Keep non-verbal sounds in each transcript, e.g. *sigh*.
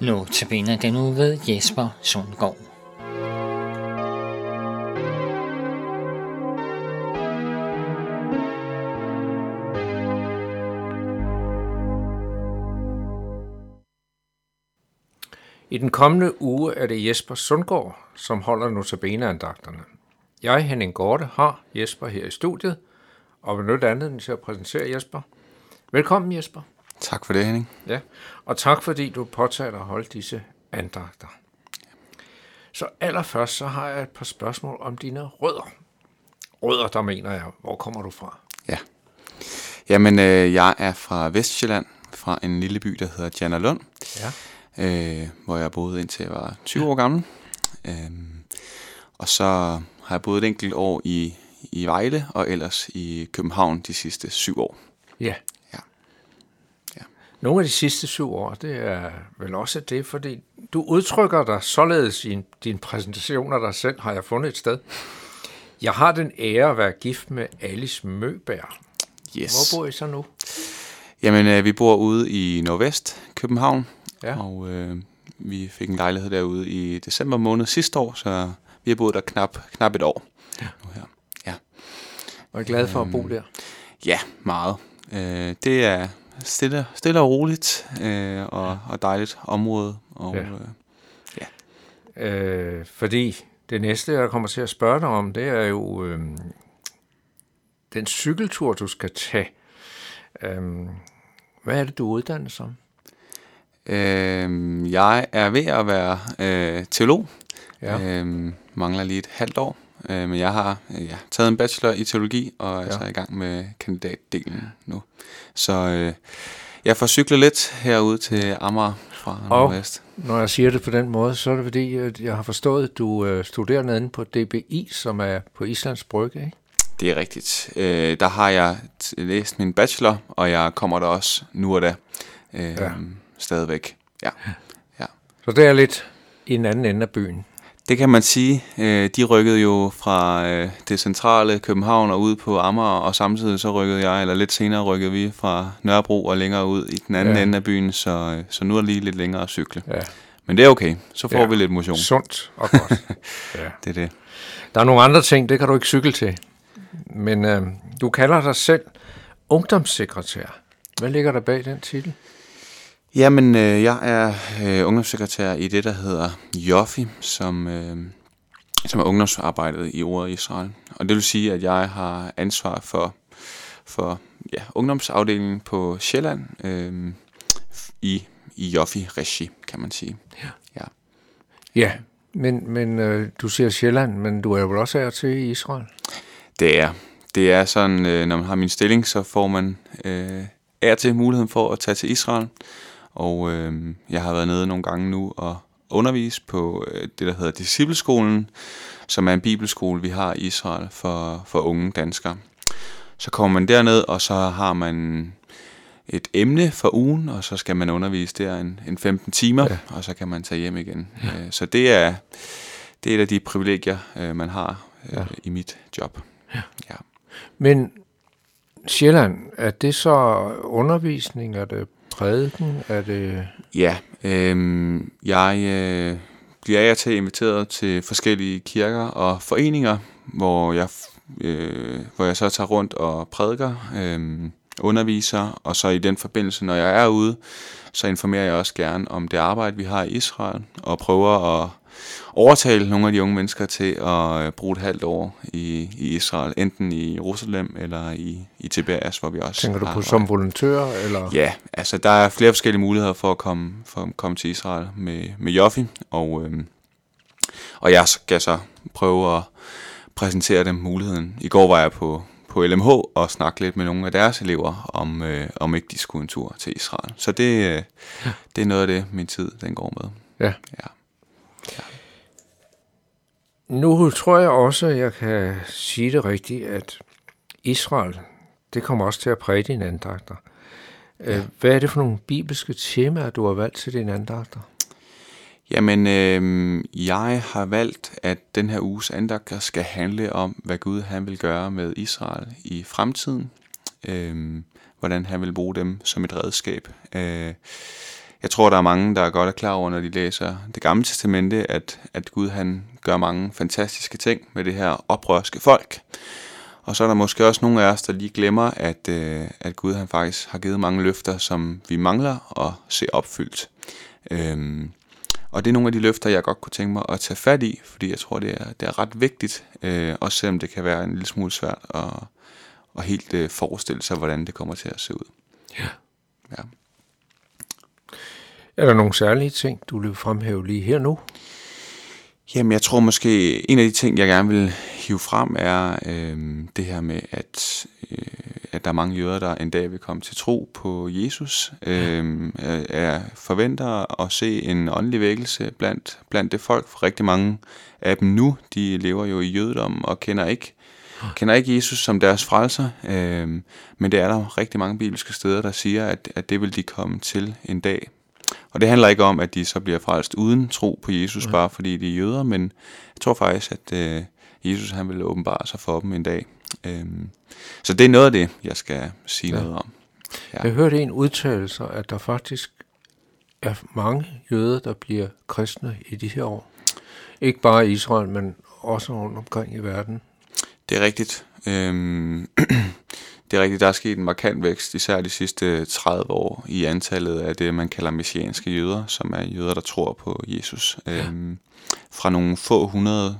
Nu tabiner den nu ved Jesper Sundgaard. I den kommende uge er det Jesper Sundgaard, som holder notabeneandagterne. Jeg, Henning Gorte, har Jesper her i studiet, og vil nytte andet til at præsentere Jesper. Velkommen Jesper. Tak for det, Henning. Ja, og tak fordi du påtager dig at holde disse andagter. Så allerførst så har jeg et par spørgsmål om dine rødder. Rødder, der mener jeg, hvor kommer du fra? Ja. Jamen, øh, jeg er fra Vestjylland, fra en lille by, der hedder Jannerlund, Ja. øh, hvor jeg boede indtil jeg var 20 år gammel. Øh, og så har jeg boet et enkelt år i, i Vejle, og ellers i København de sidste syv år. Ja. Nogle af de sidste syv år, det er vel også det, fordi du udtrykker dig således i din præsentation af dig selv, har jeg fundet et sted. Jeg har den ære at være gift med Alice Møbær. Yes. Hvor bor I så nu? Jamen, øh, vi bor ude i Nordvest, København, Ja. og øh, vi fik en lejlighed derude i december måned sidste år, så vi har boet der knap, knap et år. Ja. Nu her. Ja. Og er glad for at bo Øhm, der. Ja, meget. Øh, det er stille, stille og roligt øh, og, og dejligt område. Og, Ja. ja. øh, Øh, fordi det næste, jeg kommer til at spørge dig om, det er jo øh, den cykeltur, du skal tage. Øh, hvad er det, du er uddannet som? øh, jeg er ved at være øh, teolog. Ja. Øh, mangler lige et halvt år. Øh, men jeg har øh, ja, taget en bachelor i teologi og er Ja. så i gang med kandidatdelen nu. Så øh, jeg får cyklet lidt herude til Amager fra Og- Nordvest. Når jeg siger det på den måde, så er det fordi, at jeg har forstået, at du øh, studerer nede på DBI, som er på Islands Brygge, ikke? Det er rigtigt. Øh, der har jeg læst min bachelor, og jeg kommer der også nu og da øh, Ja. ja. stadigvæk. Ja. Så det er lidt i en anden ende af byen. Det kan man sige. Øh, de rykkede jo fra øh, det centrale København og ud på Amager, og samtidig så rykkede jeg, eller lidt senere rykkede vi fra Nørrebro og længere ud i den anden Ja. ende af byen, så, øh, så nu er det lige lidt længere at cykle. Ja. Men det er okay. Så får ja. vi lidt motion. Sundt og godt. *laughs* ja. Det er det. Der er nogle andre ting, det kan du ikke cykle til. Men øh, du kalder dig selv ungdomssekretær. Hvad ligger der bag den titel? Jamen, øh, jeg er øh, ungdomssekretær i det, der hedder Joffi, som, øh, som er ungdomsarbejdet i ordet Israel. Og det vil sige, at jeg har ansvar for, for ja, ungdomsafdelingen på Sjælland øh, i, i Joffi-regi, kan man sige. Ja, men, men øh, du siger Sjælland, men du er jo også her til i Israel? Det er, det er sådan, øh, når man har min stilling, så får man øh, er til muligheden for at tage til Israel. Og øh, jeg har været nede nogle gange nu og undervise på øh, det, der hedder Discipleskolen, som er en bibelskole, vi har i Israel for, for unge danskere. Så kommer man derned, og så har man et emne for ugen, og så skal man undervise der en, en 15 timer, Ja. og så kan man tage hjem igen. Ja. Så det er, det er et af de privilegier, øh, man har øh, ja. i mit job. Ja. ja. Men Sjælland, er det så undervisning? Er det prædiken? Er det... Ja, øh, jeg øh, bliver af til inviteret til forskellige kirker og foreninger, hvor jeg, øh, hvor jeg så tager rundt og prædiker, øh, underviser, og så i den forbindelse, når jeg er ude, så informerer jeg også gerne om det arbejde, vi har i Israel, og prøver at overtale nogle af de unge mennesker til at øh, bruge et halvt år i, i Israel, enten i Jerusalem eller i, i Tiberias, hvor vi også Tænker du på som volontør? Eller? Ja, altså der er flere forskellige muligheder for at komme, for at komme til Israel med, med Joffi, og, øhm, og jeg skal så prøve at præsentere dem muligheden. I går var jeg på, på LMH og snakke lidt med nogle af deres elever, om, øh, om ikke de skulle en tur til Israel. Så det, øh, det er noget af det, min tid den går med. Ja. Ja. Nu tror jeg også, at jeg kan sige det rigtigt, at Israel, det kommer også til at præge dine andagter. Ja. Hvad er det for nogle bibelske temaer, du har valgt til dine andagter? Jamen, øh, jeg har valgt, at den her uges andagter skal handle om, hvad Gud han vil gøre med Israel i fremtiden. Øh, hvordan han vil bruge dem som et redskab. Øh, jeg tror, der er mange, der er godt er klar over, når de læser det gamle testamente, at, at Gud han gør mange fantastiske ting med det her oprørske folk. Og så er der måske også nogle af os, der lige glemmer, at, øh, at Gud han faktisk har givet mange løfter, som vi mangler at se opfyldt. Øhm, og det er nogle af de løfter, jeg godt kunne tænke mig at tage fat i, fordi jeg tror, det er, det er ret vigtigt, øh, også selvom det kan være en lille smule svært at, at helt øh, forestille sig, hvordan det kommer til at se ud. Ja. Ja. Er der nogle særlige ting, du vil fremhæve lige her nu? Jamen, jeg tror måske, en af de ting, jeg gerne vil hive frem, er øh, det her med, at, øh, at der er mange jøder, der en dag vil komme til tro på Jesus. Øh, jeg forventer at se en åndelig vækkelse blandt, blandt det folk. For rigtig mange af dem nu, de lever jo i jødedom og kender ikke kender ikke Jesus som deres frelser, øh, men det er der rigtig mange bibelske steder, der siger, at, at det vil de komme til en dag. Og det handler ikke om, at de så bliver frelst uden tro på Jesus, ja. bare fordi de er jøder, men jeg tror faktisk, at øh, Jesus han vil åbenbare sig for dem en dag. Øhm, så det er noget af det, jeg skal sige ja. noget om. Ja. Jeg hørte en udtalelse, at der faktisk er mange jøder, der bliver kristne i de her år. Ikke bare i Israel, men også rundt omkring i verden. Det er rigtigt. Øhm, *clears throat* det er rigtigt, der er sket en markant vækst, især de sidste 30 år, i antallet af det, man kalder messianske jøder, som er jøder, der tror på Jesus. Ja. Øhm, fra nogle få hundrede,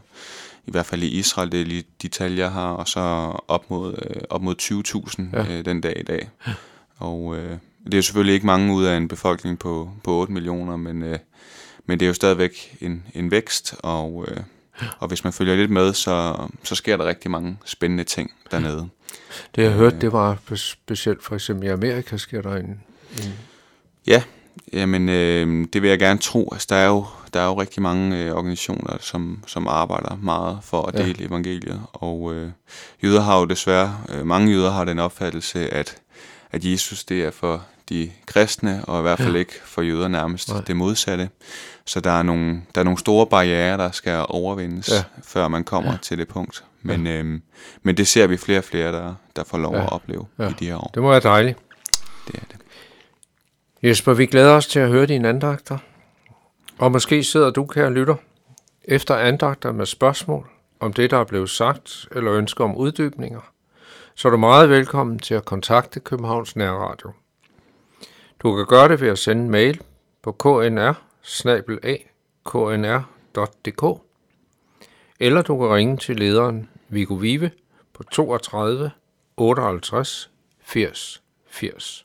i hvert fald i Israel, det er lige de tal, jeg har, og så op mod, øh, op mod 20.000 ja. øh, den dag i dag. Ja. Og øh, det er jo selvfølgelig ikke mange ud af en befolkning på, på 8 millioner, men, øh, men det er jo stadigvæk en, en vækst, og, øh, og hvis man følger lidt med, så, så sker der rigtig mange spændende ting dernede. Det jeg hørte, det var specielt for eksempel i Amerika sker der en... en ja, jamen øh, det vil jeg gerne tro. Altså, der, er jo, der er jo rigtig mange øh, organisationer, som, som arbejder meget for at dele ja. evangeliet. Og øh, jøder har jo desværre, øh, mange jøder har den opfattelse, at, at Jesus det er for de kristne, og i hvert fald ja. ikke for jøder nærmest Nej. det modsatte. Så der er, nogle, der er nogle store barriere, der skal overvindes, ja. før man kommer ja. til det punkt. Men, ja. øhm, men det ser vi flere og flere, der, der får lov ja. at opleve ja. i de her år. Det må være dejligt. Det er det. Jesper, vi glæder os til at høre dine andagter. Og måske sidder du, kære lytter, efter andagter med spørgsmål om det, der er blevet sagt, eller ønsker om uddybninger, så er du meget velkommen til at kontakte Københavns Nærradio. Du kan gøre det ved at sende en mail på knr knr.dk eller du kan ringe til lederen Viggo Vive på 32 58 80 80.